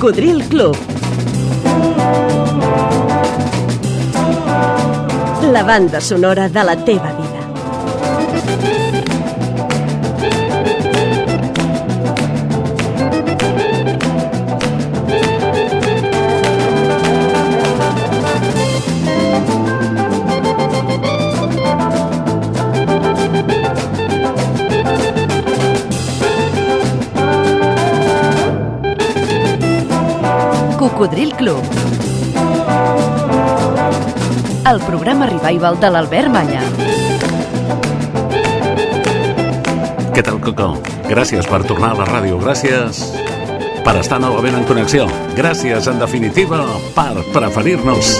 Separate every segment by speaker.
Speaker 1: Cocodril Club. La banda sonora de la teva vida. Cocodril Club. El programa revival de l'Albert Malla.
Speaker 2: Què tal, Coco? Gràcies per tornar a la ràdio. Gràcies per estar novament en connexió. Gràcies, en definitiva, per preferir-nos.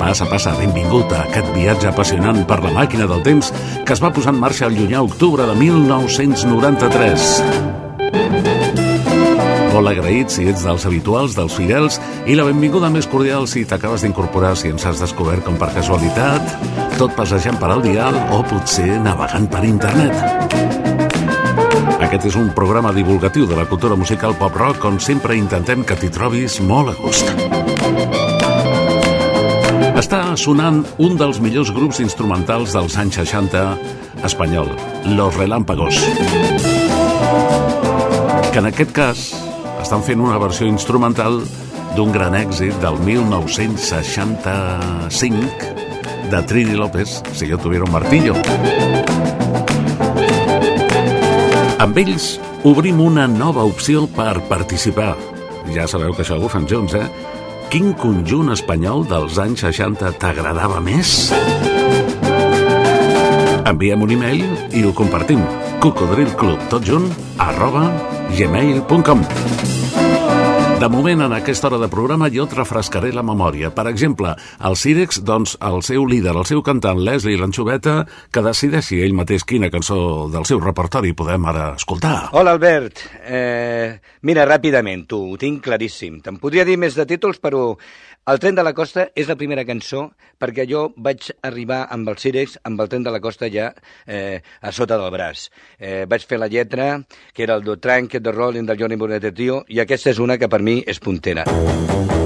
Speaker 2: Passa, passa, benvingut a aquest viatge apassionant per la màquina del temps que es va posar en marxa el llunyà octubre de 1993. Molt agraït si ets dels habituals, dels fidels, i la benvinguda més cordial si t'acabes d'incorporar, si ens has descobert com per casualitat, tot passejant per al dial o potser navegant per internet. Aquest és un programa divulgatiu de la cultura musical pop-rock on sempre intentem que t'hi trobis molt a gust. Està sonant un dels millors grups instrumentals dels anys 60 espanyol, Los Relámpagos. Que en aquest cas estan fent una versió instrumental d'un gran èxit del 1965 de Trini López, si yo tuviera un martillo. Amb ells obrim una nova opció per participar. Ja sabeu que això ho fem junts, eh? Quin conjunt espanyol dels anys 60 t'agradava més? Enviem un e-mail i ho compartim. cocodrilclub, tot junt, arroba gmail.com de moment, en aquesta hora de programa, jo et refrescaré la memòria. Per exemple, el Cirex, doncs, el seu líder, el seu cantant, Leslie Lanxoveta, que decideixi ell mateix quina cançó del seu repertori podem ara escoltar.
Speaker 3: Hola, Albert. Eh, mira, ràpidament, tu, ho tinc claríssim. Te'n podria dir més de títols, però el tren de la costa és la primera cançó perquè jo vaig arribar amb el Cirex, amb el tren de la costa ja eh, a sota del braç. Eh, vaig fer la lletra, que era el do Trank, de Rolling del Johnny Bonet Tio, i aquesta és una que per mi és puntera.
Speaker 4: He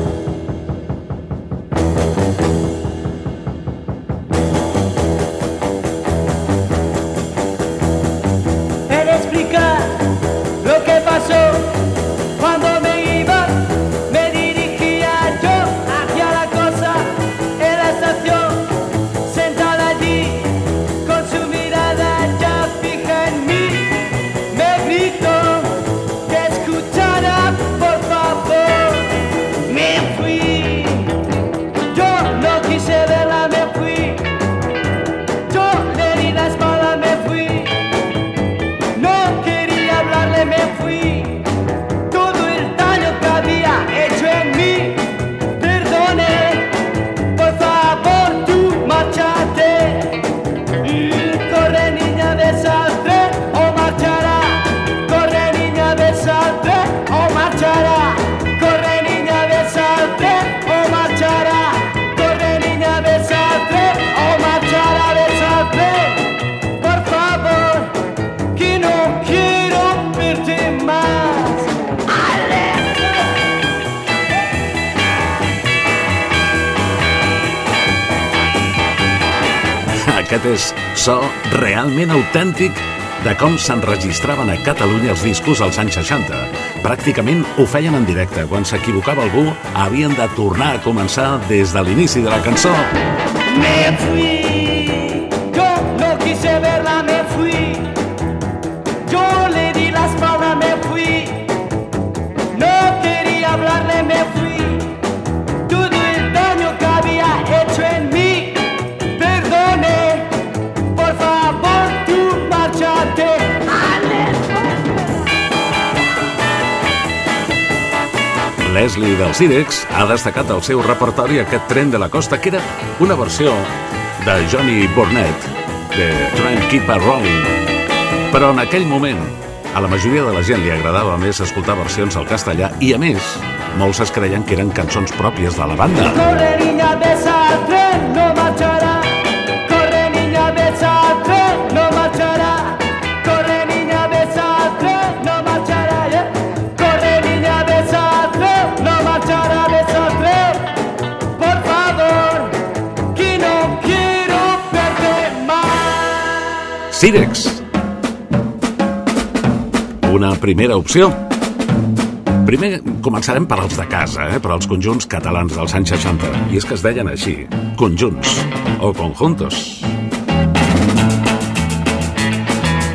Speaker 2: És so realment autèntic de com s'enregistraven a Catalunya els discos als anys 60. Pràcticament ho feien en directe. Quan s'equivocava algú, havien de tornar a començar des de l'inici de la cançó.
Speaker 4: Me
Speaker 2: Leslie del Cirex ha destacat el seu repertori aquest tren de la costa, que era una versió de Johnny Burnett, de Try and Keep a Rolling. Però en aquell moment, a la majoria de la gent li agradava més escoltar versions al castellà i, a més, molts es creien que eren cançons pròpies de la banda. Cirex. Una primera opció. Primer començarem per als de casa, eh? per als conjunts catalans dels anys 60. I és que es deien així, conjunts o conjuntos.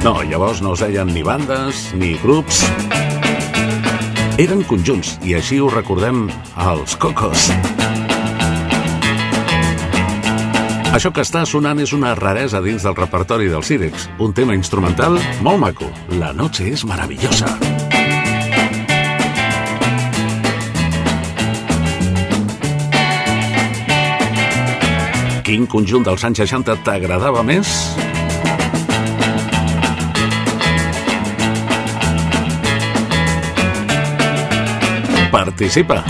Speaker 2: No, llavors no es deien ni bandes ni grups. Eren conjunts i així ho recordem als Cocos. Això que està sonant és una raresa dins del repertori del Cirex, un tema instrumental molt maco. La noche és maravillosa. Quin conjunt dels anys 60 t'agradava més? Participa!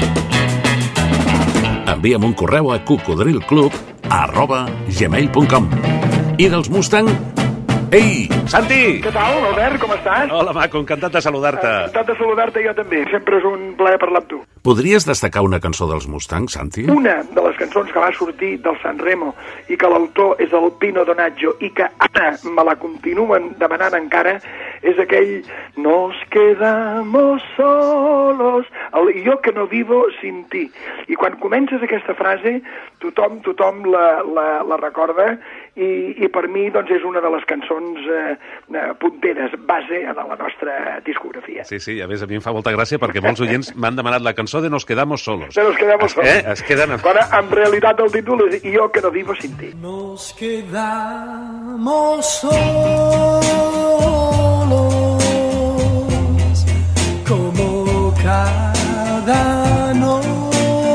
Speaker 2: Envia'm un correu a cocodrilclub arroba gmail.com I dels Mustang... Ei, Santi!
Speaker 5: Què tal, Albert? Com estàs?
Speaker 2: Hola, maco, encantat de saludar-te.
Speaker 5: Encantat de saludar-te jo també. Sempre és un plaer parlar amb tu.
Speaker 2: Podries destacar una cançó dels Mustang, Santi?
Speaker 5: Una de les cançons que va sortir del San Remo i que l'autor és el Pino Donaggio i que ara me la continuen demanant encara és aquell Nos quedamos solos el Jo que no vivo sin ti. I quan comences aquesta frase, tothom, tothom la, la, la recorda i, i per mi doncs, és una de les cançons eh, eh, punteres, base de la nostra discografia.
Speaker 6: Sí, sí, a més a mi em fa molta gràcia perquè molts oients m'han demanat la cançó de Nos quedamos solos.
Speaker 5: Se nos quedamos solos.
Speaker 6: Eh? Es queden...
Speaker 5: Quan en realitat el títol és Jo que no vivo sin ti.
Speaker 4: Nos quedamos solos como cada noche.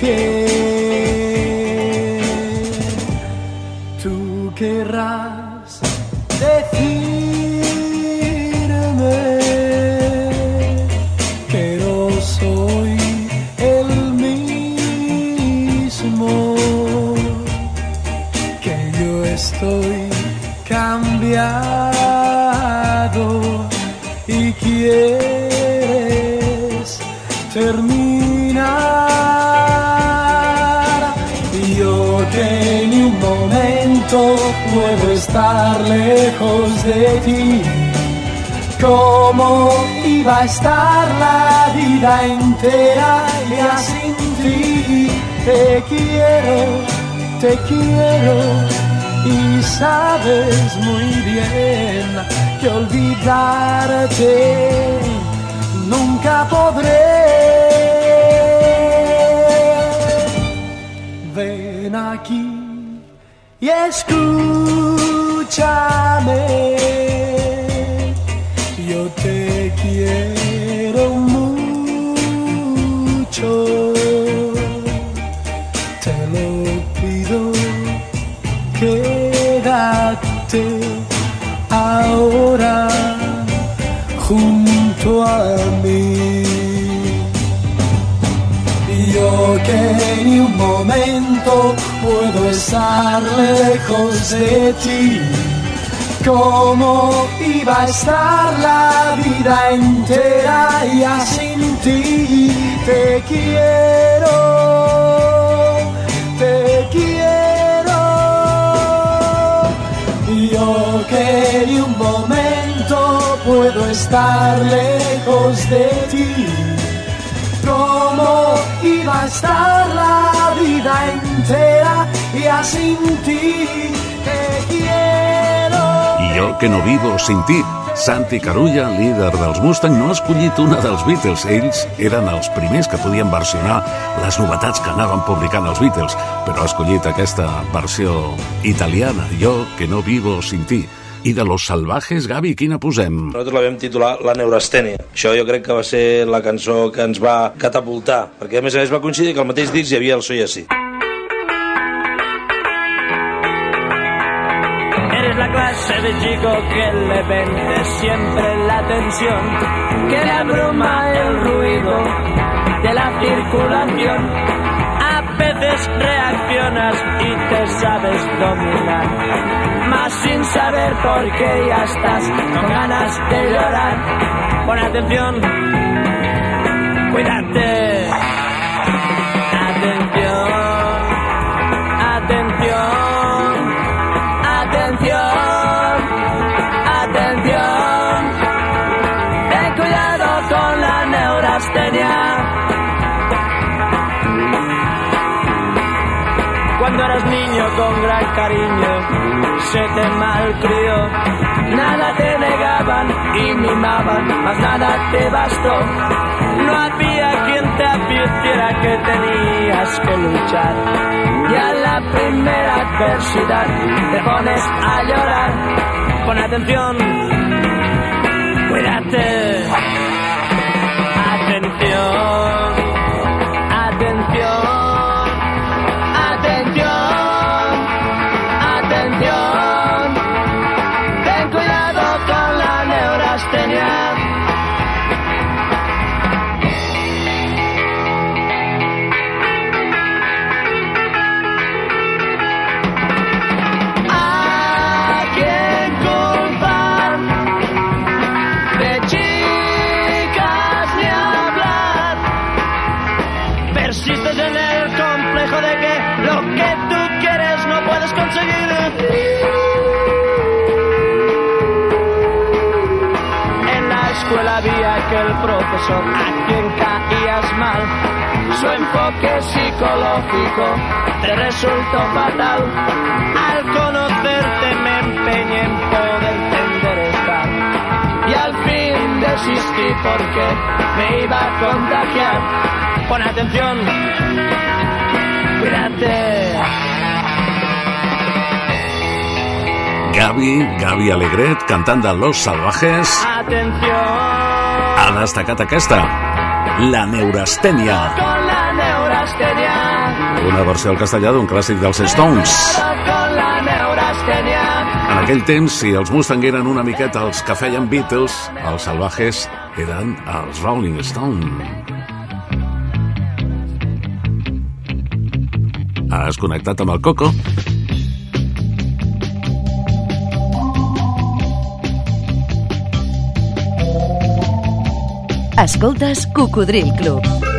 Speaker 4: que tú querrás. ¿Cómo iba a estar la vida entera ya sin ti? Te quiero, te quiero y sabes muy bien que olvidarte nunca podré. Ven aquí y escúchame. Quiero mucho. Te lo pido, quédate ahora junto a mí. Yo que ni un momento puedo estar lejos de ti. ¿Cómo iba a estar la vida entera ya sin ti? Te quiero, te quiero. Yo que ni un momento puedo estar lejos de ti. ¿Cómo iba a estar la vida entera ya sin ti? Te
Speaker 2: jo, que no vivo sin ti. Santi Carulla, líder dels Mustang, no ha escollit una dels Beatles. Ells eren els primers que podien versionar les novetats que anaven publicant els Beatles, però ha escollit aquesta versió italiana, Jo, que no vivo sin ti. I de Los Salvajes, Gavi, quina posem?
Speaker 7: Nosaltres la vam titular La neurastènia. Això jo crec que va ser la cançó que ens va catapultar, perquè a més a més va coincidir que al mateix disc hi havia el Soy Así.
Speaker 8: La de chico que le vende siempre la atención, que le abruma el ruido de la circulación. A veces reaccionas y te sabes dominar, más sin saber por qué ya estás con ganas de llorar. Pon atención, cuídate. Atención, se te malcrió. Nada te negaban y mimaban, mas nada te bastó. No había quien te advirtiera que tenías que luchar. Y a la primera adversidad te pones a llorar. Pon atención, cuídate. Te resultó fatal. Al conocerte me empeñé en poder enderezar. Y al fin desistí porque me iba a contagiar. Pon atención, cuídate.
Speaker 2: Gavi, Gavi Alegret, cantant de Los Salvajes,
Speaker 8: Atención
Speaker 2: ha destacat aquesta, La Neurastènia,
Speaker 8: con la neurastenia.
Speaker 2: Una versió al castellà d'un clàssic dels Stones. En aquell temps, si els Mustang eren una miqueta els que feien Beatles, els Salvajes eren els Rolling Stones. Has connectat amb el Coco?
Speaker 1: Escoltes Cocodril Club.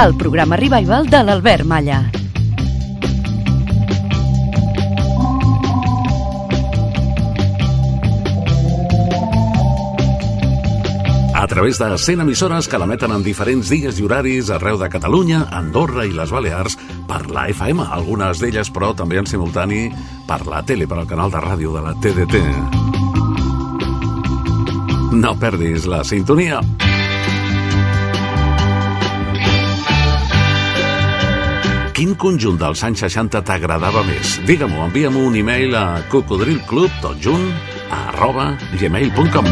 Speaker 1: El programa Revival de l'Albert Malla.
Speaker 2: A través de 100 emissores que l'emeten en diferents dies i horaris arreu de Catalunya, Andorra i les Balears per la FM, algunes d'elles però també en simultani per la tele, per al canal de ràdio de la TDT. No perdis la sintonia. Quin conjunt dels anys 60 t'agradava més? Digue-m'ho, envia-m'ho un e-mail a cocodrilclub, tot junt, arroba gmail.com.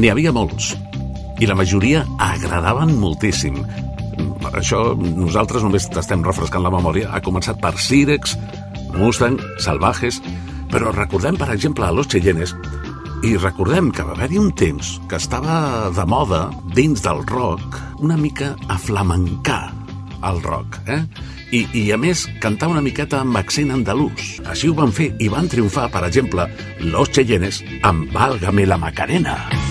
Speaker 2: N'hi havia molts, i la majoria agradaven moltíssim. Això nosaltres només t'estem refrescant la memòria. Ha començat per Sirex, Mustang, Salvajes, però recordem, per exemple, a Los Cheyennes, i recordem que va haver-hi un temps que estava de moda dins del rock una mica a el rock, eh? I, I, a més, cantar una miqueta amb accent andalús. Així ho van fer i van triomfar, per exemple, Los Cheyennes amb Válgame la Macarena.
Speaker 9: Válgame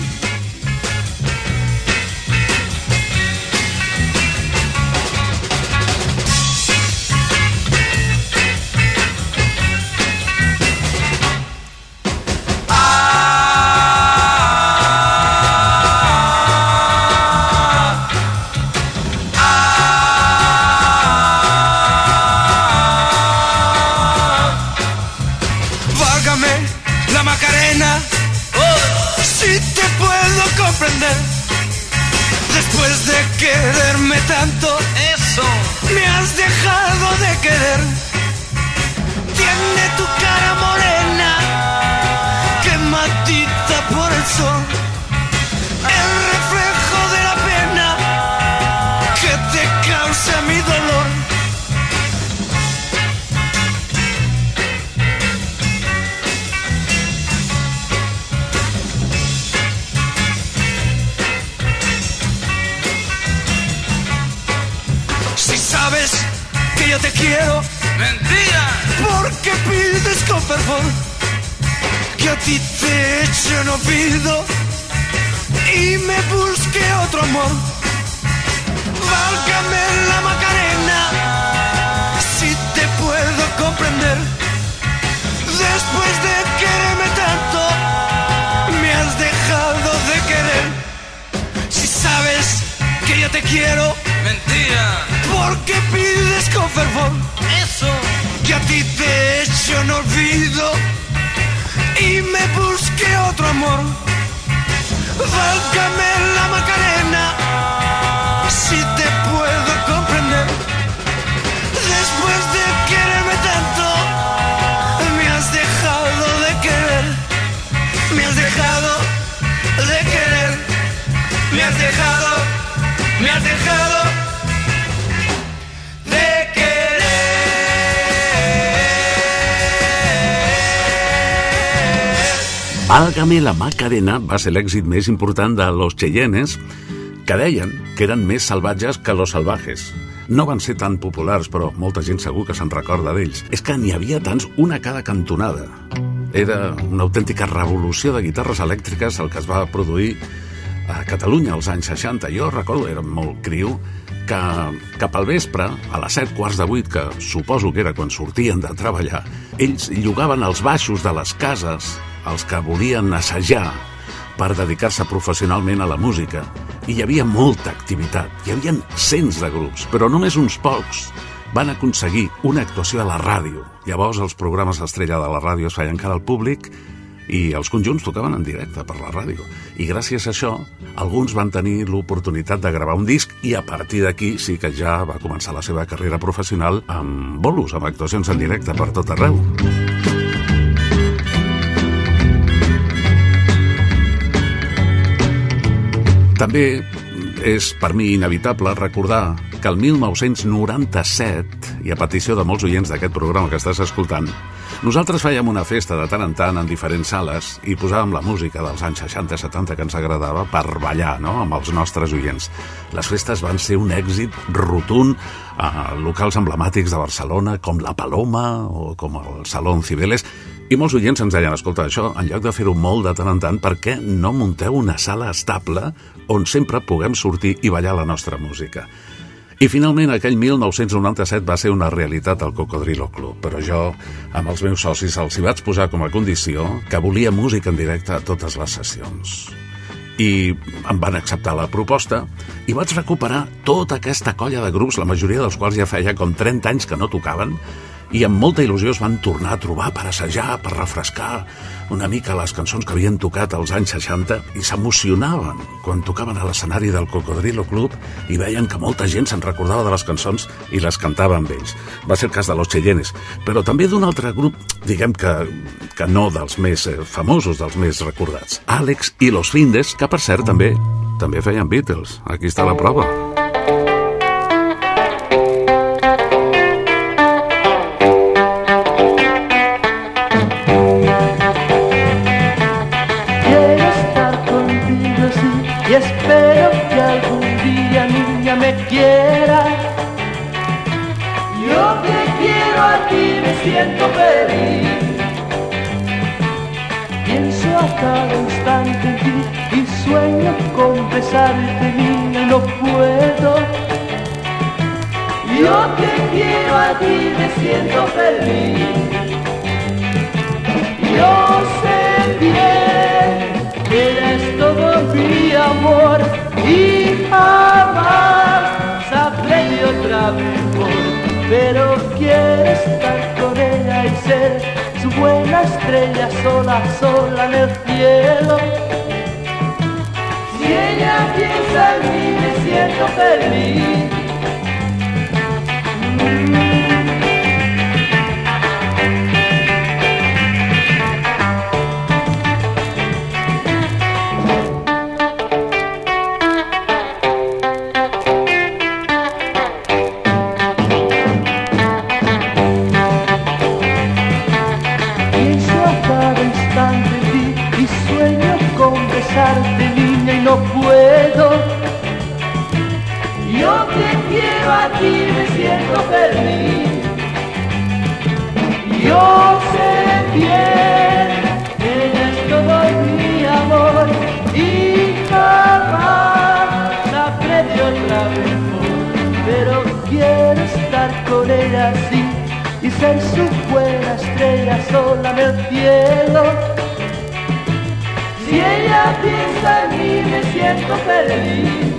Speaker 9: que a ti te echo no pido y me busque otro amor. Válgame la Macarena, si te puedo comprender. Después de quererme tanto, me has dejado de querer. Si sabes que yo te quiero, mentira. Porque pides con fervor eso que a ti te echo no olvido y me busque otro amor. Válgame la Macarena, si te puedo
Speaker 2: Válgame la Macarena va ser l'èxit més important de Los Cheyennes, que deien que eren més salvatges que los salvajes. No van ser tan populars, però molta gent segur que se'n recorda d'ells. És que n'hi havia tants, una cada cantonada. Era una autèntica revolució de guitarres elèctriques el que es va produir a Catalunya als anys 60. Jo recordo, era molt criu, que cap al vespre, a les 7 quarts de 8, que suposo que era quan sortien de treballar, ells llogaven els baixos de les cases els que volien assajar per dedicar-se professionalment a la música. I hi havia molta activitat, hi havia cents de grups, però només uns pocs van aconseguir una actuació a la ràdio. Llavors els programes estrella de la ràdio es feien cara al públic i els conjunts tocaven en directe per la ràdio. I gràcies a això, alguns van tenir l'oportunitat de gravar un disc i a partir d'aquí sí que ja va començar la seva carrera professional amb bolos, amb actuacions en directe per tot arreu. També és per mi inevitable recordar que el 1997, i a petició de molts oients d'aquest programa que estàs escoltant, nosaltres fèiem una festa de tant en tant en diferents sales i posàvem la música dels anys 60-70 que ens agradava per ballar no? amb els nostres oients. Les festes van ser un èxit rotund a locals emblemàtics de Barcelona com La Paloma o com el Salón Cibeles i molts oients ens deien, escolta, això, en lloc de fer-ho molt de tant en tant, per què no munteu una sala estable on sempre puguem sortir i ballar la nostra música? I finalment aquell 1997 va ser una realitat al Cocodrilo Club, però jo amb els meus socis els hi vaig posar com a condició que volia música en directe a totes les sessions. I em van acceptar la proposta i vaig recuperar tota aquesta colla de grups, la majoria dels quals ja feia com 30 anys que no tocaven, i amb molta il·lusió es van tornar a trobar per assajar, per refrescar una mica les cançons que havien tocat als anys 60 i s'emocionaven quan tocaven a l'escenari del Cocodrilo Club i veien que molta gent se'n recordava de les cançons i les cantava amb ells. Va ser el cas de Los Cheyennes, però també d'un altre grup, diguem que, que no dels més eh, famosos, dels més recordats, Àlex i Los Findes, que per cert també també feien Beatles. Aquí està la prova.
Speaker 8: Pero quiero estar con ella y ser su buena estrella sola, sola en el cielo. Si ella piensa en mí, me siento feliz. Si ella piensa en mí me siento feliz.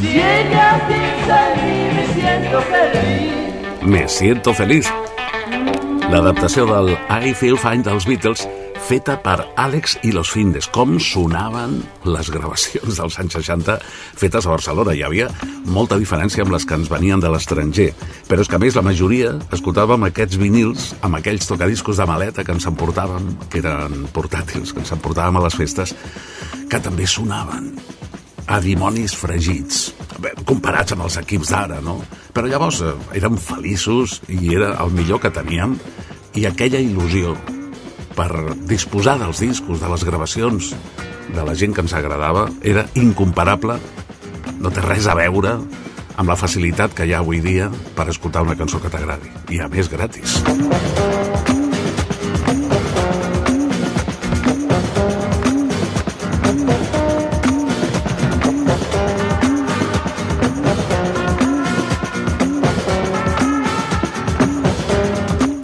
Speaker 8: Si ella piensa en mí me siento feliz.
Speaker 2: Me siento feliç. L'adaptació del I Feel Fine dels Beatles feta per Àlex i los Findes. Com sonaven les gravacions dels anys 60 fetes a Barcelona. Hi havia molta diferència amb les que ens venien de l'estranger. Però és que, a més, la majoria escoltàvem aquests vinils amb aquells tocadiscos de maleta que ens emportàvem, que eren portàtils, que ens emportàvem a les festes, que també sonaven a dimonis fregits, Bé, comparats amb els equips d'ara, no? Però llavors eh, érem feliços i era el millor que teníem i aquella il·lusió per disposar dels discos, de les gravacions de la gent que ens agradava, era incomparable, no té res a veure amb la facilitat que hi ha avui dia per escoltar una cançó que t'agradi, i a més gratis.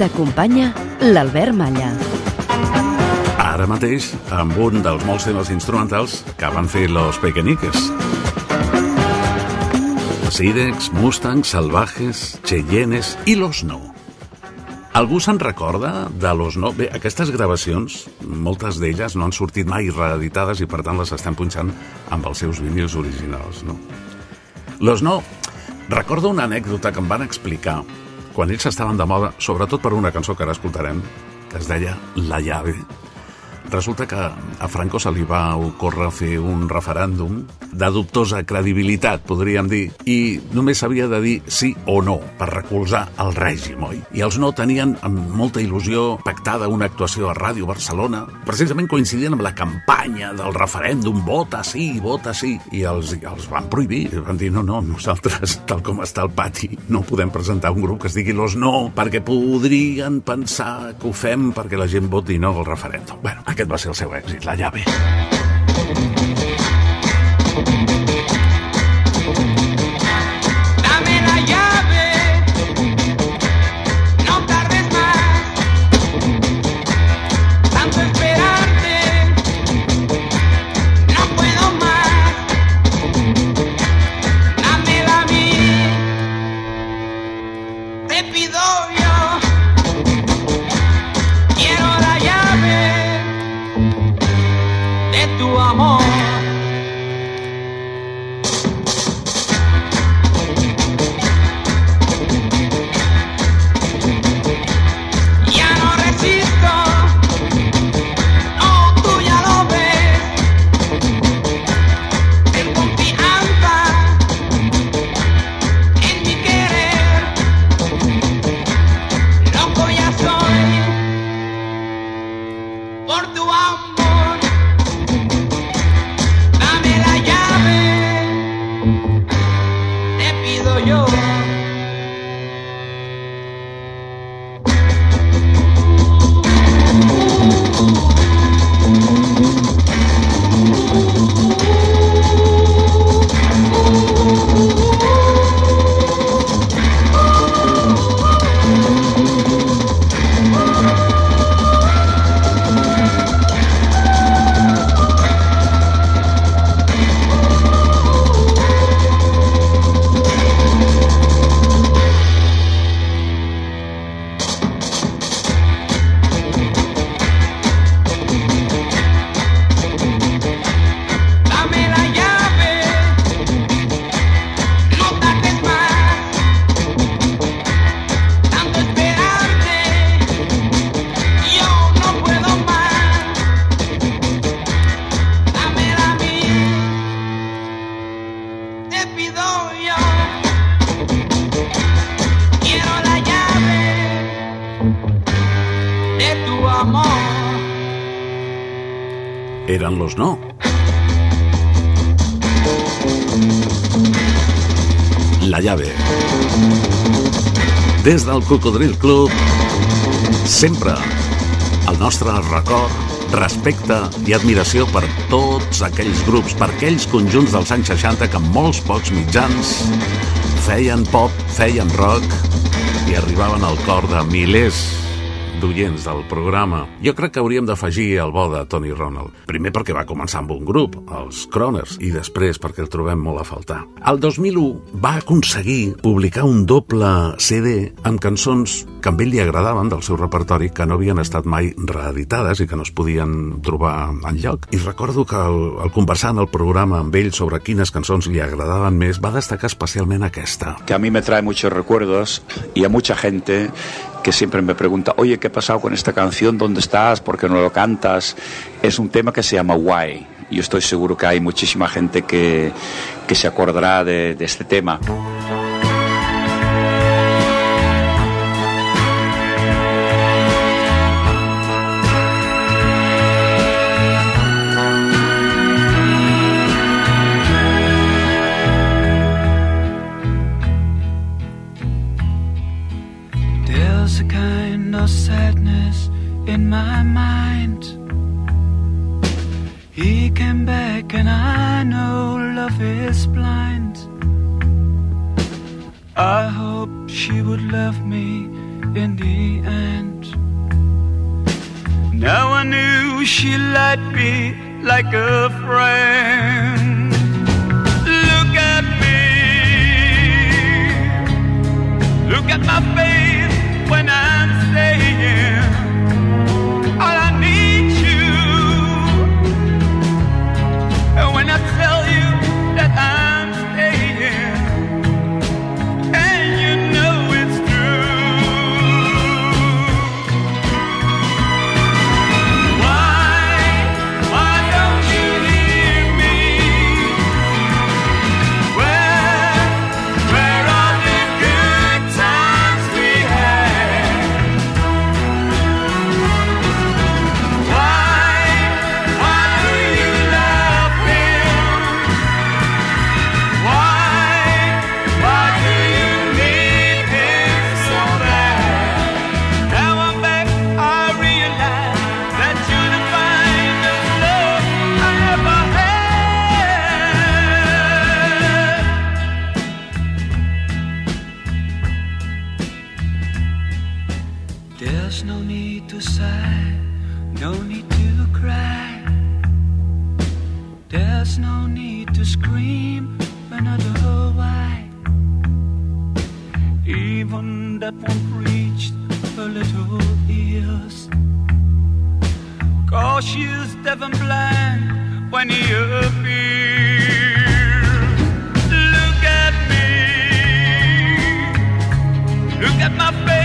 Speaker 1: T'acompanya l'Albert Malla.
Speaker 2: Ara mateix, amb un dels molts temes instrumentals que van fer los Pequeñiques. Sirex, Mustangs, Salvajes, Cheyennes i Los No. Algú se'n recorda de Los No? Bé, aquestes gravacions, moltes d'elles no han sortit mai reeditades i per tant les estem punxant amb els seus vinils originals, no? Los No, recordo una anècdota que em van explicar quan ells estaven de moda, sobretot per una cançó que ara escoltarem, que es deia La llave. Resulta que a Franco se li va ocórrer fer un referèndum de dubtosa credibilitat, podríem dir, i només s'havia de dir sí o no per recolzar el règim, oi? I els no tenien amb molta il·lusió pactada una actuació a Ràdio Barcelona, precisament coincidint amb la campanya del referèndum vota sí, vota sí, i els, els van prohibir, van dir no, no, nosaltres, tal com està el pati, no podem presentar un grup que es digui Los No, perquè podrien pensar que ho fem perquè la gent voti no al referèndum. Bueno, aquest va ser el seu èxit, la llave. Del Cocodril Club, sempre el nostre record, respecte i admiració per tots aquells grups, per aquells conjunts dels anys 60 que molts pocs mitjans feien pop, feien rock i arribaven al cor de milers d'oients del programa. Jo crec que hauríem d'afegir el bo de Tony Ronald. Primer perquè va començar amb un grup, els Croners, i després perquè el trobem molt a faltar. El 2001 va aconseguir publicar un doble CD amb cançons que a ell li agradaven del seu repertori que no havien estat mai reeditades i que no es podien trobar en lloc. I recordo que al, al conversar en el programa amb ell sobre quines cançons li agradaven més, va destacar especialment aquesta.
Speaker 10: que a mí me trae muchos recuerdos y a mucha gente que siempre me pregunta, oye, ¿qué ha pasado con esta canción? ¿Dónde estás? ¿Por qué no lo cantas? Es un tema que se llama Why. Yo estoy seguro que hay muchísima gente que, que se acordará de, este tema.
Speaker 11: Came back, and I know love is blind. I hope she would love me in the end. Now I knew she liked me like a friend. Look at me. Look at my face There's no need to scream another why. Even that won't reach her little ears. Cause she's deaf and blind when he appears. Look at me. Look at my face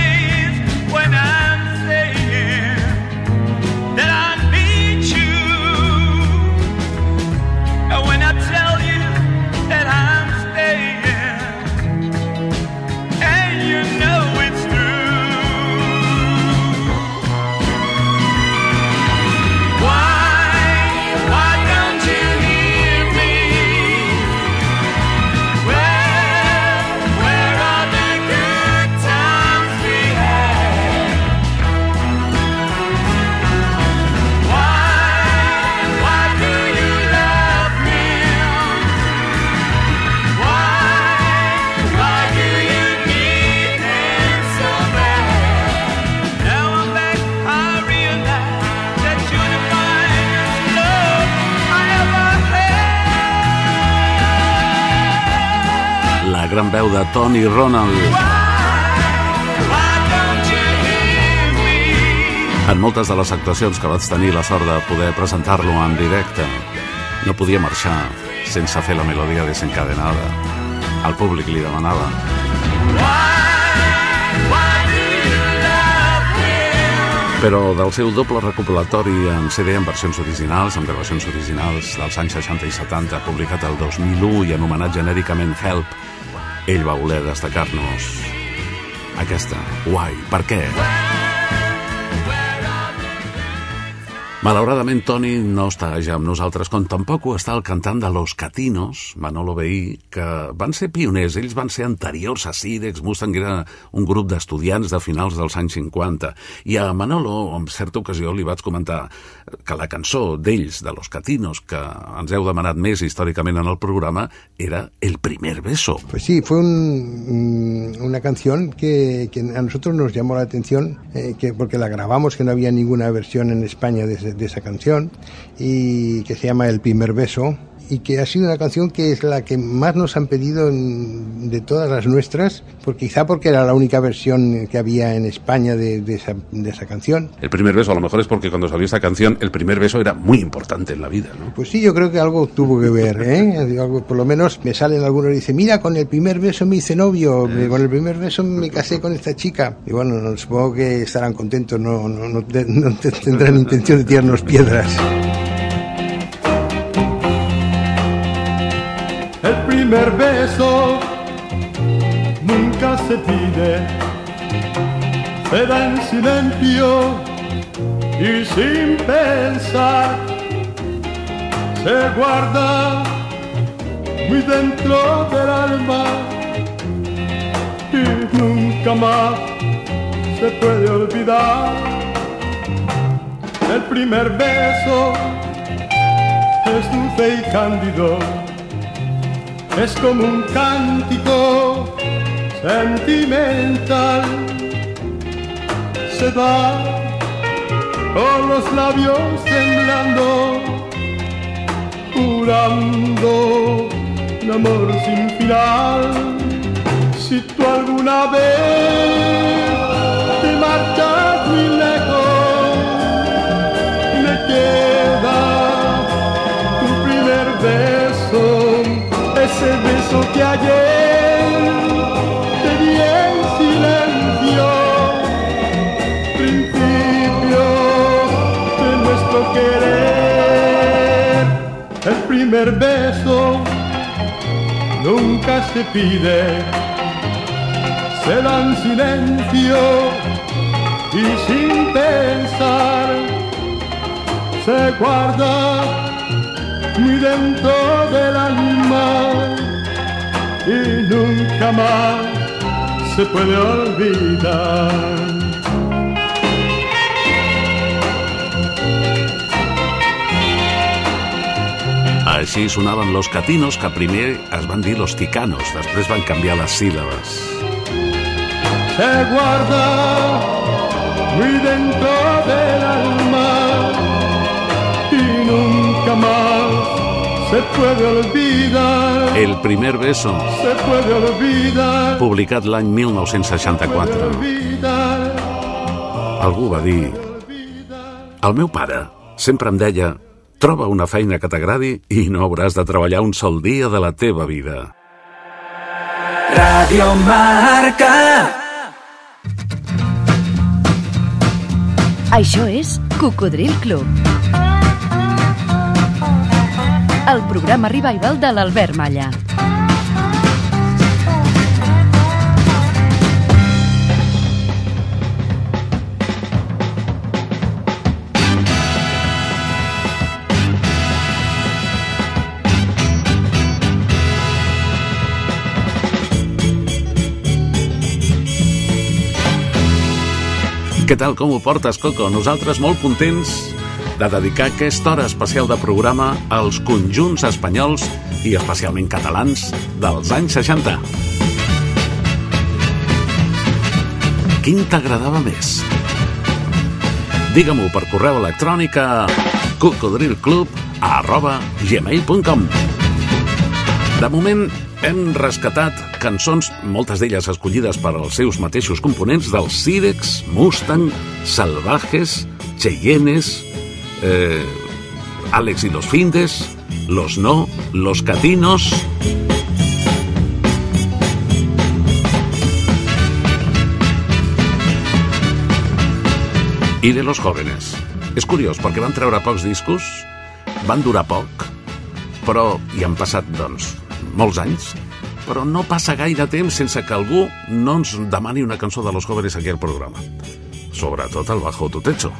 Speaker 2: gran veu de Tony Ronald. En moltes de les actuacions que vaig tenir la sort de poder presentar-lo en directe, no podia marxar sense fer la melodia desencadenada. El públic li demanava. Però del seu doble recopilatori en CD en versions originals, amb gravacions originals dels anys 60 i 70, publicat el 2001 i anomenat genèricament Help, ell va voler destacar-nos aquesta. Why? Per què? Malauradament, Toni no està ja amb nosaltres, com tampoc ho està el cantant de Los Catinos, Manolo Veí, que van ser pioners. Ells van ser anteriors a Sirex, Mustang era un grup d'estudiants de finals dels anys 50. I a Manolo, en certa ocasió, li vaig comentar que la cançó d'ells, de Los Catinos, que ens heu demanat més històricament en el programa, era El primer beso.
Speaker 12: Pues sí, fue un- mm, una canción que, que a nosotros nos llamó la atención, eh, que, porque la grabamos, que no había ninguna versión en España de, de esa canción, y que se llama El primer beso, y que ha sido una canción que es la que más nos han pedido en- de todas las nuestras, porque quizá porque era la única versión que había en España de, de esa, de esa canción.
Speaker 2: El primer beso, a lo mejor es porque cuando salió esta canción, el primer beso era muy importante en la vida, ¿no?
Speaker 12: Pues sí, yo creo que algo tuvo que ver, ¿eh? Algo- por lo menos me salen algunos y dicen, mira, con el primer beso me hice novio, con el primer beso me casé con esta chica. Y bueno, no, supongo que estarán contentos, no, no, no, no te- tendrán intención de tirarnos piedras.
Speaker 13: Primer beso nunca se pide, se da en silencio y sin pensar, se guarda muy dentro del alma y nunca más se puede olvidar. El primer beso es dulce y cándido es como un cántico sentimental. Se da con los labios temblando, jurando un amor sin final. Si tú alguna vez te marchas muy lejos, me queda beso que ayer te di en silencio, principio de nuestro querer. El primer beso nunca se pide, se da en silencio y sin pensar. Se guarda muy dentro del alma y nunca más se puede olvidar.
Speaker 2: Així sonaven los catinos, que primer es van dir los ticanos, després van canviar les síl·labes.
Speaker 13: Se guarda muy dentro del alma y nunca más se puede olvidar.
Speaker 2: El primer beso,
Speaker 13: Se puede olvidar.
Speaker 2: publicat l'any 1964.
Speaker 13: olvidar.
Speaker 2: Algú va dir... El meu pare sempre em deia troba una feina que t'agradi i no hauràs de treballar un sol dia de la teva vida.
Speaker 14: Radio Marca.
Speaker 1: Això és Cocodril Club. El programa revival de l'Albert Malla.
Speaker 2: Què tal, com ho portes, Coco? Nosaltres molt contents de dedicar aquesta hora especial de programa als conjunts espanyols i especialment catalans dels anys 60. Quin t'agradava més? Digue-m'ho per correu electrònic a cocodrilclub arroba gmail.com De moment hem rescatat cançons, moltes d'elles escollides per als seus mateixos components, dels Sirex, Mustang, Salvajes, Cheyennes, eh, Alex y los Findes, Los No, Los Catinos... i de los jóvenes. És curiós, perquè van treure pocs discos, van durar poc, però hi han passat, doncs, molts anys, però no passa gaire temps sense que algú no ens demani una cançó de los jóvenes aquí al programa. Sobretot al Bajo tu techo.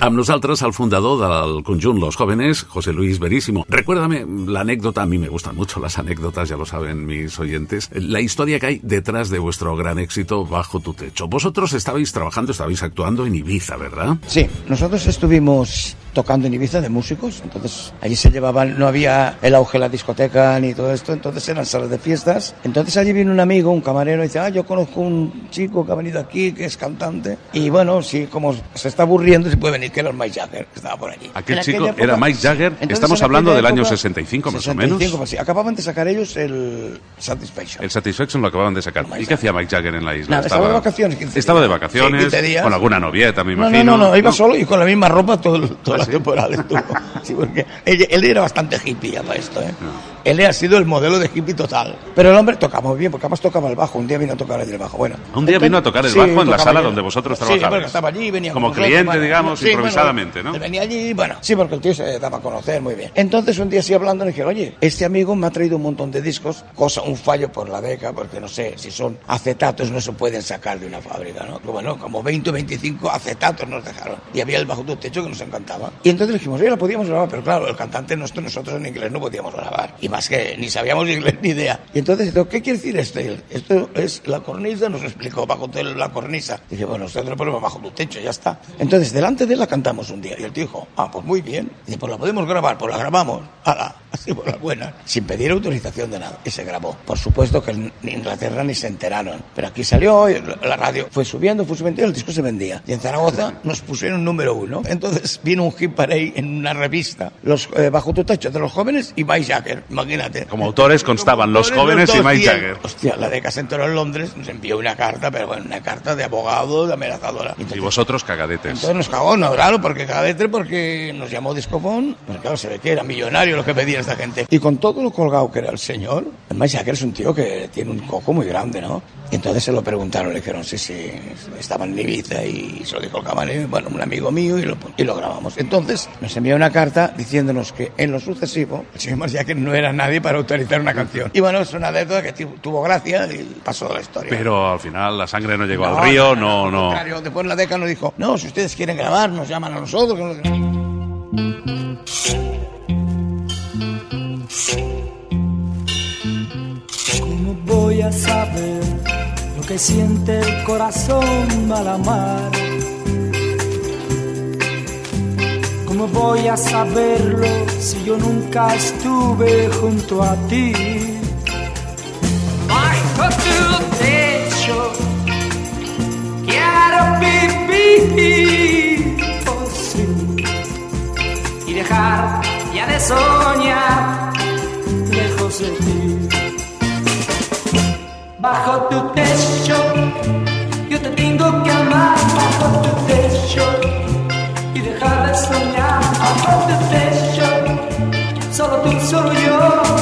Speaker 2: Amb nosaltres el fundador del conjunt Los Jóvenes, José Luis Verísimo. Recuérdame la anécdota, a mí me gustan mucho las anécdotas, ya lo saben mis oyentes, la historia que hay detrás de vuestro gran éxito Bajo tu techo. Vosotros estabais trabajando, estabais actuando en Ibiza, ¿verdad?
Speaker 14: Sí, nosotros estuvimos tocando en Ibiza de músicos, entonces allí se llevaban, no había el auge de la discoteca ni todo esto, entonces eran salas de fiestas. Entonces allí vino un amigo, un camarero, y dice, ah, yo conozco un chico que ha venido aquí, que es cantante, y bueno, si como se está aburriendo, se puede venir, que era el Mike Jagger, que estaba por allí.
Speaker 15: Aquel
Speaker 14: En
Speaker 15: chico
Speaker 14: aquella
Speaker 15: era
Speaker 14: época-
Speaker 15: Mike Jagger.
Speaker 14: Entonces,
Speaker 15: Estamos hablando del año
Speaker 14: época-
Speaker 15: 65, más o
Speaker 14: 65,
Speaker 15: menos.
Speaker 14: pues sí. Acababan de sacar ellos el Satisfaction.
Speaker 15: El Satisfaction lo acababan de sacar. ¿Y qué hacía Mike Jagger en la isla?
Speaker 14: Nada, estaba de vacaciones, 15
Speaker 15: Estaba de vacaciones,
Speaker 14: Sí, 15 días.
Speaker 15: con alguna novieta, me
Speaker 14: No,
Speaker 15: imagino.
Speaker 14: no, no, no, iba solo y con la misma ropa todo, el- estuvo. Sí, porque él, él era bastante hippie ya para esto, ¿eh? Él ha sido el modelo de hippie total. Pero el hombre tocaba muy bien, porque además tocaba el bajo. Un día vino a tocar el bajo. Bueno,
Speaker 15: Un día vino a tocar el
Speaker 14: sí,
Speaker 15: bajo en la sala donde vosotros
Speaker 14: Sí,
Speaker 15: trabajabais.
Speaker 14: porque estaba allí, venía
Speaker 15: Como cliente,
Speaker 14: bueno,
Speaker 15: digamos,
Speaker 14: sí, bueno,
Speaker 15: improvisadamente, ¿no?
Speaker 14: él venía allí, bueno, sí, porque el tío se daba a conocer muy bien. Entonces un día así hablando le dije, oye, este amigo me ha traído un montón de discos, cosa, un fallo por la beca, porque no sé, si son acetatos no se pueden sacar de una fábrica, ¿no? Bueno, como 20 o 25 acetatos nos dejaron. Y había el bajo tu techo que nos encantaba. Y entonces le dijimos, oye, lo podíamos grabar, pero claro, el cantante nuestro, nosotros en inglés no podíamos grabar. Y más que ni sabíamos inglés ni idea. Y entonces, ¿qué quiere decir él, Esto es la cornisa, nos explicó, bajo la cornisa. Dije, bueno, nosotros lo ponemos bajo tu techo, ya está. Entonces, delante de él la cantamos un día. Y él dijo, ah, pues muy bien. Dice, pues la podemos grabar, pues la grabamos. Ala, así por la buena. Sin pedir autorización de nada. Y se grabó. Por supuesto que en Inglaterra ni se enteraron. Pero aquí salió, la radio fue subiendo, fue subiendo, el disco se vendía. Y en Zaragoza nos pusieron número uno. Entonces vino un hit parade en una revista, los eh, Bajo tu techo, de los jóvenes y Mike Jagger. Imagínate.
Speaker 15: Como autores constaban los jóvenes y Mike Jagger.
Speaker 14: Hostia, la deca se enteró en Londres, nos envió una carta, pero bueno, una carta de abogado, de amenazadora.
Speaker 15: Y vosotros cagadetes.
Speaker 14: Entonces nos cagó, no, claro, porque cada vez porque nos llamó Discofón, pero claro, se ve que era millonario lo que pedía esta gente. Y con todo lo colgado que era el señor, además ya que es un tío que tiene un coco muy grande, ¿no? Y entonces se lo preguntaron, le dijeron, sí, sí, estaba en Ibiza y se lo dijo el camarero, bueno, un amigo mío, y lo, y lo grabamos. Entonces nos envió una carta diciéndonos que en lo sucesivo, el señor Marciaque no era nadie para autorizar una canción. Y bueno, es una anécdota que tu- tuvo gracia y pasó de la historia.
Speaker 15: Pero al final la sangre no llegó
Speaker 14: No,
Speaker 15: al río,
Speaker 14: no,
Speaker 15: no, no.
Speaker 14: contrario, Después la DECA nos dijo, no, si ustedes quieren grabar, nos llaman a nosotros. que no-
Speaker 16: ¿Cómo voy a saber que siente el corazón al amar? ¿Cómo voy a saberlo si yo nunca estuve junto a ti?
Speaker 4: Bajo tu techo quiero vivir
Speaker 16: oh, sí.
Speaker 4: y dejar ya de soñar bajo tu techo. Yo te tengo que amar bajo tu techo y dejar de soñar bajo tu techo. Solo tú, solo yo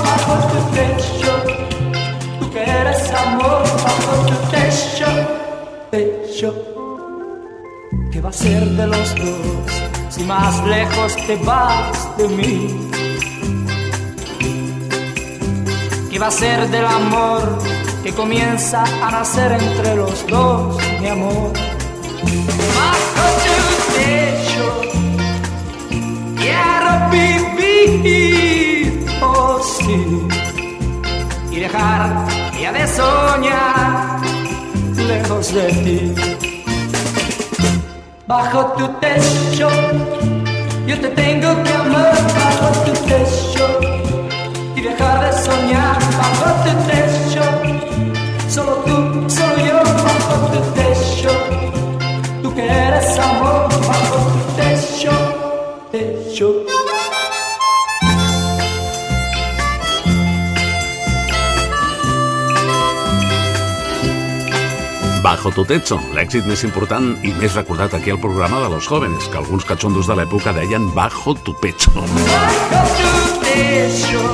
Speaker 4: bajo tu techo. Tú que eres amor bajo tu techo.
Speaker 16: Techo. ¿Qué va a ser de los dos si más lejos te vas de mí?
Speaker 4: ¿Qué va a ser del amor que comienza a nacer entre los dos, mi amor? Bajo tu techo quiero vivir, oh sí, y dejar ya de soñar
Speaker 16: lejos de ti.
Speaker 4: bajo tu techo. Yo te tengo que amar bajo tu techo y dejar de soñar bajo tu techo. Solo tú, solo yo bajo tu techo. Tú que eres amor bajo tu techo, techo.
Speaker 2: Bajo tu techo, l'èxit més important i més recordat aquí al programa de los jóvenes, que alguns catxondos de l'època deien Bajo tu pecho.
Speaker 4: Bajo tu techo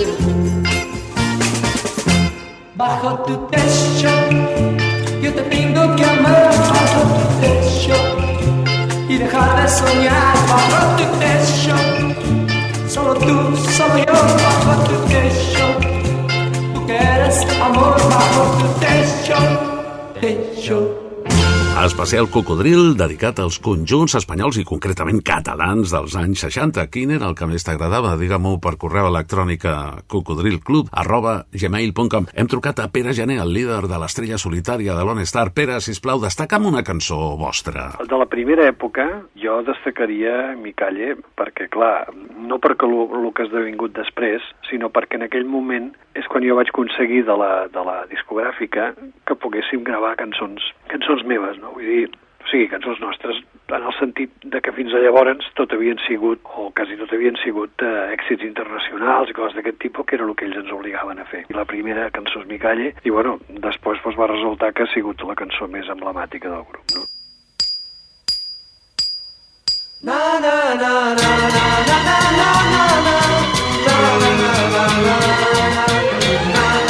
Speaker 4: Brasil. Barro do Techo, eu te tenho que amar. Barro do Techo, e deixar de sonhar. Barro do Techo, só tu, só eu. Barro do Techo, tu queres amor. Barro do Techo, Techo.
Speaker 2: Especial Cocodril dedicat als conjunts espanyols i concretament catalans dels anys 60. Quin era el que més t'agradava? Digue-m'ho per correu electrònic a cocodrilclub arroba gmail.com. Hem trucat a Pere Gené, el líder de l'estrella solitària de Lone Star. Pere, sisplau, destaca'm una cançó vostra.
Speaker 17: De la primera època jo destacaria Mi Calle perquè, clar, no perquè el que ha esdevingut després, sinó perquè en aquell moment és quan jo vaig aconseguir de la, de la discogràfica que poguéssim gravar cançons, cançons meves, no? Vull dir, o sigui, cançons nostres, en el sentit de que fins a llavors tot havien sigut, o quasi tot havien sigut, eh, èxits internacionals i coses d'aquest tipus, que era el que ells ens obligaven a fer. I la primera cançó és Mi Calle, i bueno, després doncs, va resultar que ha sigut la cançó més emblemàtica del grup, no?
Speaker 4: Na na na na na na na na na na na na na na na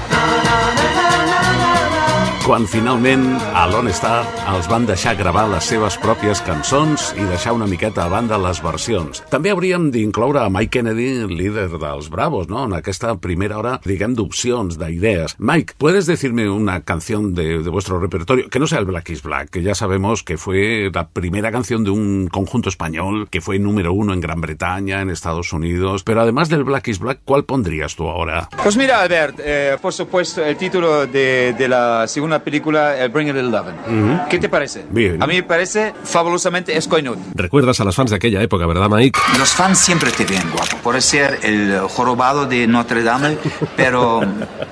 Speaker 2: Quan finalment a Lone Star els van deixar gravar les seves pròpies cançons i deixar una miqueta a banda les versions. També hauríem d'incloure a Mike Kennedy, líder dels Bravos, ¿no? En aquesta primera hora, diguem, d'opcions, d'idees. Mike, ¿puedes decirme una canción de, vuestro repertorio? Que no sea el Black is Black, que ya sabemos que fue la primera canción de un conjunto español que fue número uno en Gran Bretaña, en Estados Unidos. Pero además del Black is Black, ¿cuál pondrías tú ahora?
Speaker 18: Pues mira, Albert, eh, por supuesto, el título de la segunda película, el Bring It Eleven.
Speaker 15: Ujú.
Speaker 18: ¿Qué te parece?
Speaker 15: Bien.
Speaker 18: A mí me parece fabulosamente escoinut.
Speaker 15: Recuerdas a los fans de aquella época, ¿verdad, Mike?
Speaker 19: Los fans siempre te ven guapo. Puedes ser el jorobado de Notre Dame, pero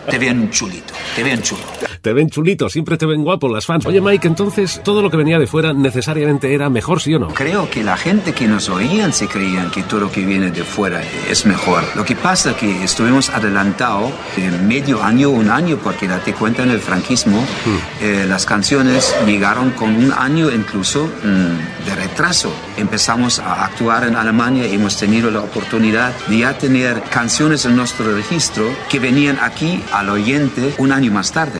Speaker 19: te ven chulito, te ven chulo.
Speaker 15: Te ven chulito, siempre te ven guapo las fans. Oye, Mike, entonces, todo lo que venía de fuera necesariamente era mejor, ¿sí o no?
Speaker 19: Creo que la gente que nos oían se creían que todo lo que viene de fuera es mejor. Lo que pasa es que estuvimos adelantados de medio año, un año, porque date cuenta en el franquismo, eh, las canciones llegaron con un año incluso mm, de retraso. Empezamos a actuar en Alemania y hemos tenido la oportunidad de ya tener canciones en nuestro registro que venían aquí al oyente un año más tarde.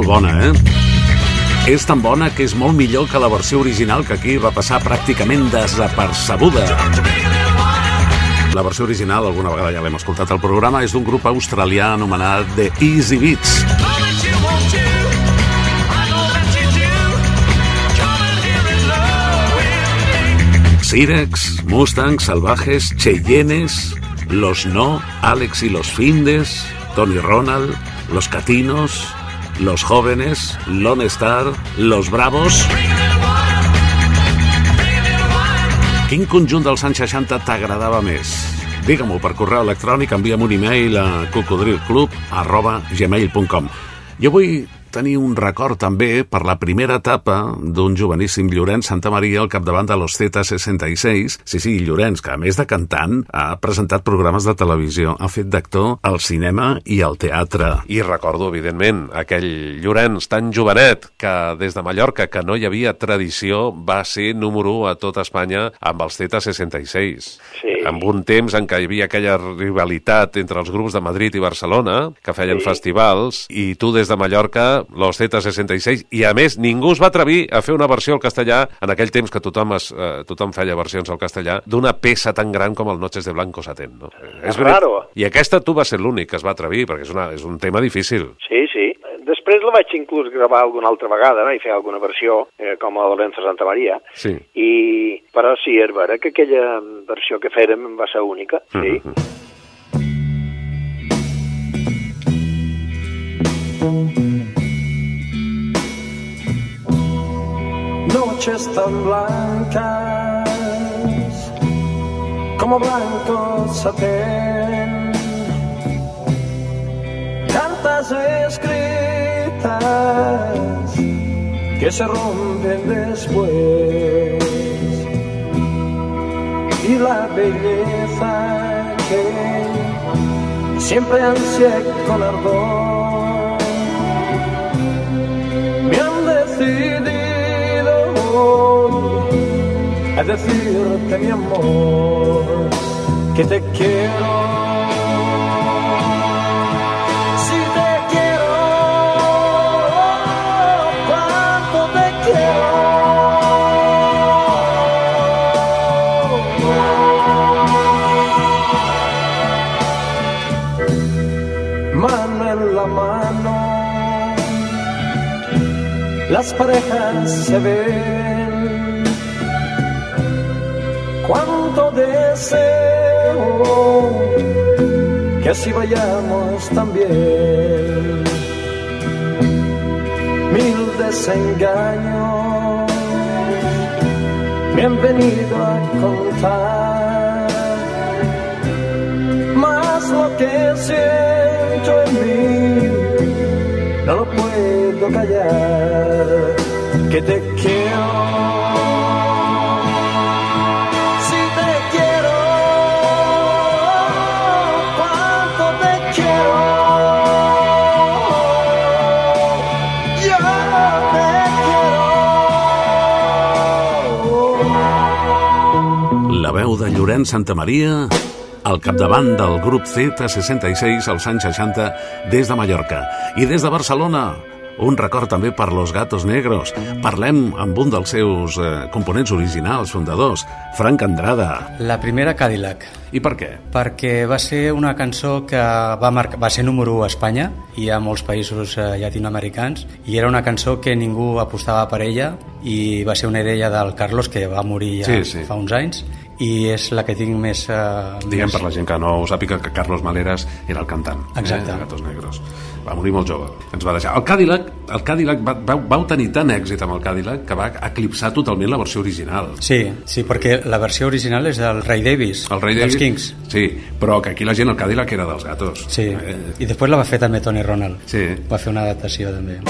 Speaker 2: molt bona, eh? És tan bona que és molt millor que la versió original que aquí va passar pràcticament desapercebuda. La versió original, alguna vegada ja l'hem escoltat al programa, és d'un grup australià anomenat The Easy Beats. Sirex, Mustangs, Salvajes, Cheyennes, Los No, Alex y los Findes, Tony Ronald, Los Catinos, Los Jóvenes, Lone Star, Los Bravos... Quin conjunt dels anys 60 t'agradava més? Digue-m'ho per correu electrònic, envia'm un e-mail a cocodrilclub arroba gmail.com. Jo vull tenir un record també per la primera etapa d'un joveníssim Llorenç Santa Maria al capdavant de los Z66. Sí, sí, Llorenç, que a més de cantant ha presentat programes de televisió, ha fet d'actor al cinema i al teatre.
Speaker 15: I recordo, evidentment, aquell Llorenç tan jovenet que des de Mallorca, que no hi havia tradició, va ser número 1 a tot Espanya amb els Z66.
Speaker 20: Sí.
Speaker 15: Amb un temps en què hi havia aquella rivalitat entre els grups de Madrid i Barcelona, que feien
Speaker 20: Sí.
Speaker 15: festivals, i tu des de Mallorca, los Z66, i a més ningú es va atrevir a fer una versió al castellà, en aquell temps que tothom, es, eh, tothom feia versions al castellà, d'una peça tan gran com el Noches de Blanco Satén. No?
Speaker 20: És raro.
Speaker 15: I aquesta tu vas ser l'únic que es va atrevir, perquè és, una, és un tema difícil.
Speaker 20: Sí, sí. Després la vaig inclús gravar alguna altra vegada, no? i fer alguna versió, eh, com a Lorenzo Santa Maria,
Speaker 15: Sí.
Speaker 20: i... però sí, és vera que aquella versió que fèrem va ser única, sí.
Speaker 21: Noches tan blancas como blanco satén, tantas escritas que se rompen después. Y la belleza que siempre ansié con ardor. Me han decidido a decirte mi amor que te quiero. Si te quiero, cuánto te quiero. Mano en la mano las parejas se ven. Deseo que así vayamos también. Mil desengaños me han venido a contar. Más lo que siento en mí no lo puedo callar, que te quiero.
Speaker 2: Llorenç Santa Maria al capdavant del grup Z66 als anys 60 des de Mallorca. I des de Barcelona, un record també per Los Gatos Negros. Parlem amb un dels seus eh, components originals, fundadors, Frank Andrada.
Speaker 22: La primera Cadillac.
Speaker 2: I per què?
Speaker 22: Perquè va ser una cançó que va, marcar, va ser número 1 a Espanya i a molts països eh, llatinoamericans i era una cançó que ningú apostava per ella i va ser una idea del Carlos que va morir ja
Speaker 2: Sí, sí.
Speaker 22: fa uns anys i és la que tinc més... Eh,
Speaker 2: Diguem
Speaker 22: més...
Speaker 2: per la gent que no ho sàpiga que Carlos Maleras era el cantant
Speaker 22: Exacte.
Speaker 2: eh, de Gatos Negros. Va morir molt jove, ens va deixar. El Cadillac, el Cadillac va, vau, vau tenir tant èxit amb el Cadillac que va eclipsar totalment la versió original.
Speaker 22: Sí, sí, perquè la versió original és del Ray Davis,
Speaker 2: El Rei
Speaker 22: dels
Speaker 2: Davis,
Speaker 22: Kings.
Speaker 2: Sí, però que aquí la gent el Cadillac era dels gatos.
Speaker 22: Sí, i després la va fer també Tony Ronald.
Speaker 2: Sí.
Speaker 22: Va fer una adaptació també.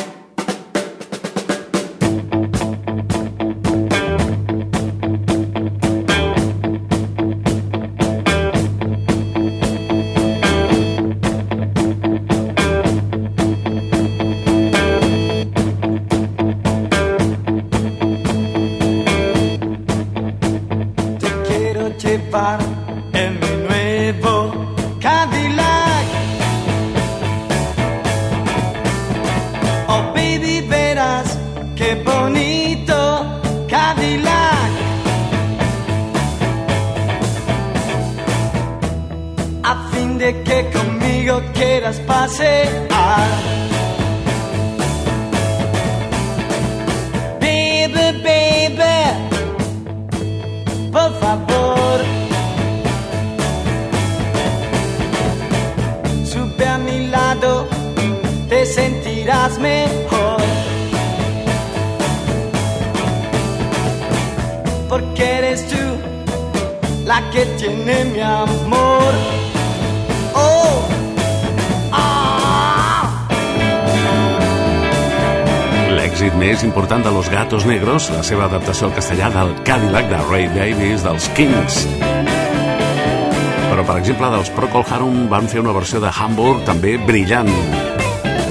Speaker 2: Harum van fer una versió de Hamburg també brillant.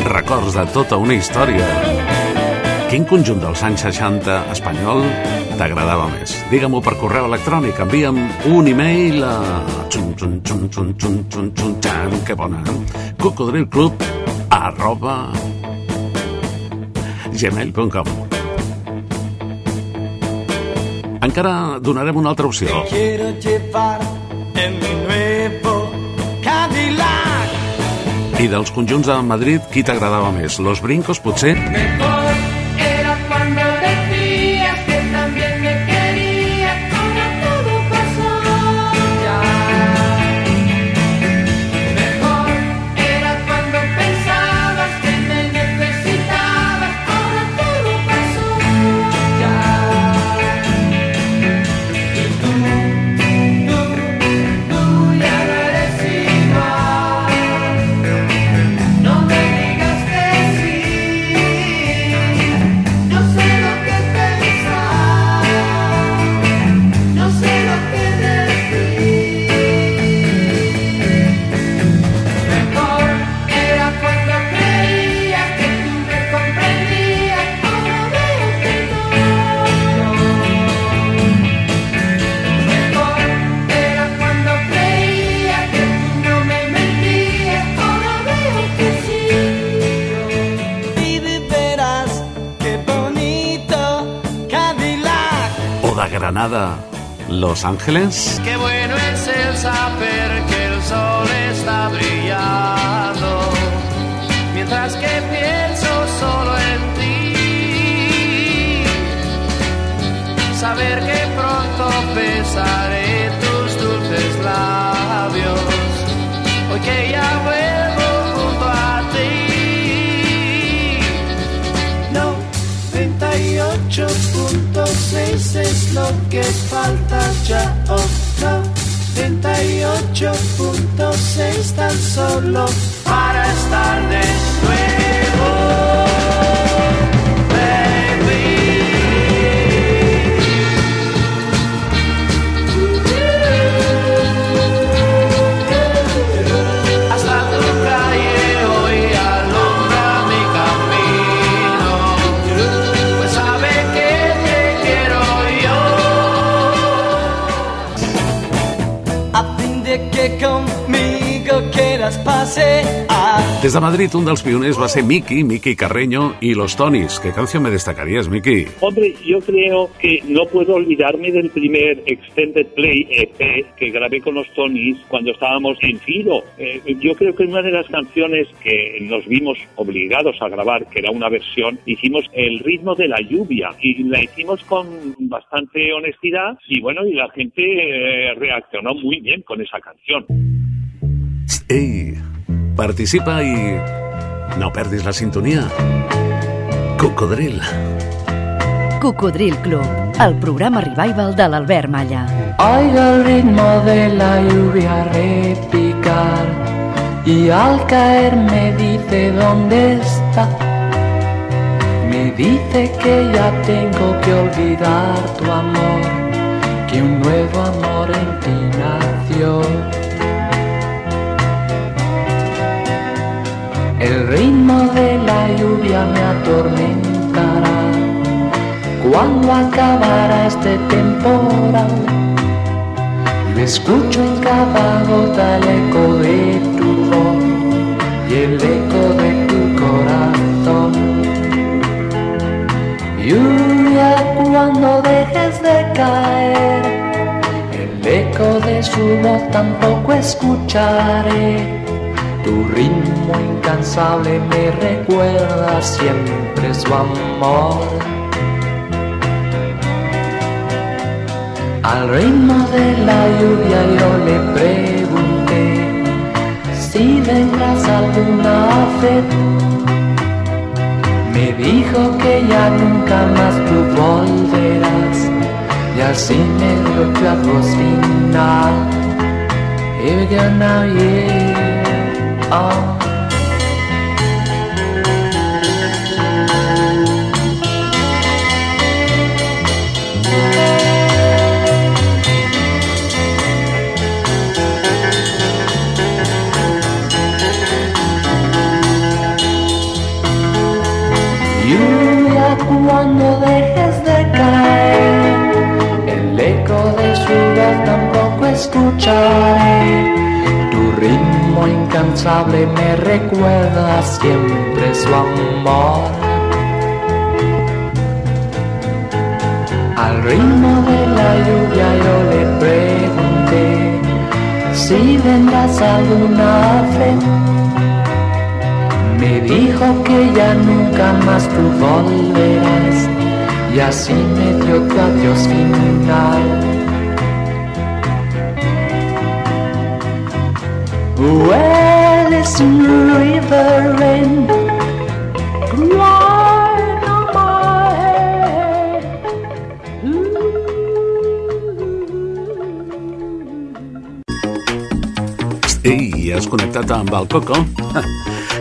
Speaker 2: Records de tota una història. Quin conjunt dels anys 60 espanyol t'agradava més? Digue-m'ho per correu electrònic. Envia'm un e-mail a... Xan, que bona. cocodrilclub arroba gmail.com Encara donarem una altra opció.
Speaker 23: Quiero llevar en mi nuevo
Speaker 2: I dels conjunts de Madrid, qui t'agradava més? Los Brincos, potser?
Speaker 24: Mejor
Speaker 2: Granada, Los Ángeles?
Speaker 11: Qué bueno es el saber que el sol está brillando, mientras que pienso solo en ti. Saber que pronto besaré lo que falta ya, no. 98.6 tan solo
Speaker 2: Des de Madrid, un dels pioners va ser Miki, Miki Carreño y Los Tonis. ¿Qué canción me destacarías, Miki?
Speaker 25: Hombre, yo creo que no puedo olvidarme del primer Extended Play EP que grabé con los Tonys cuando estábamos en Filo. Eh, yo creo que una de las canciones que nos vimos obligados a grabar, que era una versión, hicimos El ritmo de la lluvia y la hicimos con bastante honestidad y bueno, y la gente eh, reaccionó muy bien con esa canción.
Speaker 2: Ei, participa i no perdis la sintonia. Cocodril.
Speaker 1: Cocodril Club, el programa revival de l'Albert Malla.
Speaker 26: Oigo el ritmo de la lluvia repicar y al caer me dice dónde está. Me dice que ya tengo que olvidar tu amor, que un nuevo amor en ti nació. El ritmo de la lluvia me atormentará cuando acabará este temporal. Me escucho en cada gota el eco de tu voz y el eco de tu corazón. Lluvia cuando dejes de caer, el eco de de su voz tampoco escucharé. Tu ritmo incansable me recuerda siempre su amor. Al ritmo de la lluvia yo le pregunté si vendrás alguna vez. Me dijo que ya nunca más tú volverás y así me dio adiós final. Here we go now, yeah. Lluvia cuando dejes de caer, el eco de su voz tampoco escucharé. Incansable me recuerda siempre su amor. Al ritmo de la lluvia yo le pregunté si vendrás alguna vez. Me dijo que ya nunca más tú volverás y así me dio tu adiós final.
Speaker 2: Has connectat amb el Coco?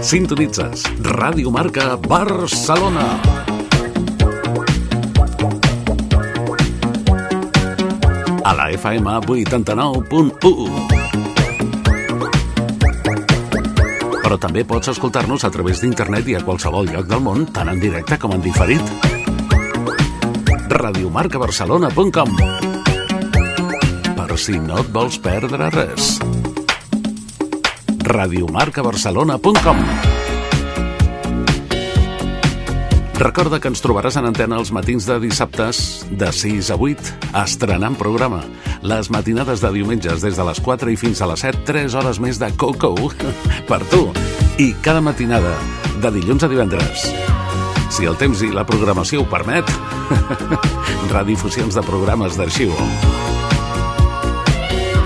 Speaker 2: Sintonitzes Ràdio Marca Barcelona. A la FM 89.1. Però també pots escoltar-nos a través d'internet i a qualsevol lloc del món, tant en directe com en diferit. radiomarcabarcelona.com Per si no et vols perdre res radiomarcabarcelona.com Recorda que ens trobaràs en antena els matins de dissabtes de 6 a 8, estrenant programa. Les matinades de diumenges des de les 4 i fins a les 7, 3 hores més de Coco per tu. I cada matinada de dilluns a divendres. Si el temps i la programació ho permet, redifusions de programes d'arxiu.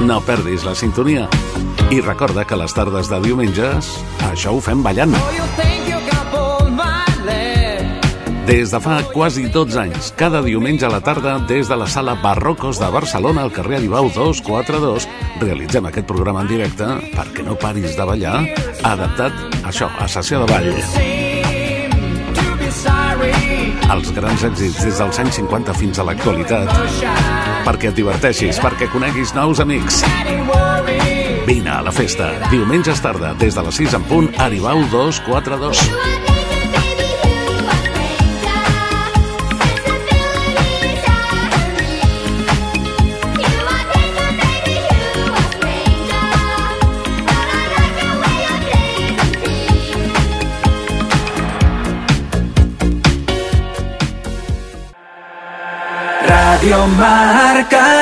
Speaker 2: No perdis la sintonia. I recorda que les tardes de diumenges, això ho fem ballant. Des de fa quasi 12 anys, cada diumenge a la tarda, des de la sala Barrocos de Barcelona, al carrer Aribau 242, realitzem aquest programa en directe perquè no paris de ballar, adaptat, això, a sessió de ball. Els grans èxits des dels anys 50 fins a l'actualitat. Perquè et diverteixis, perquè coneguis nous amics. Vine a la festa. Diumenges tarda, des de les 6 en punt, Aribau 242.
Speaker 27: Radio Marca.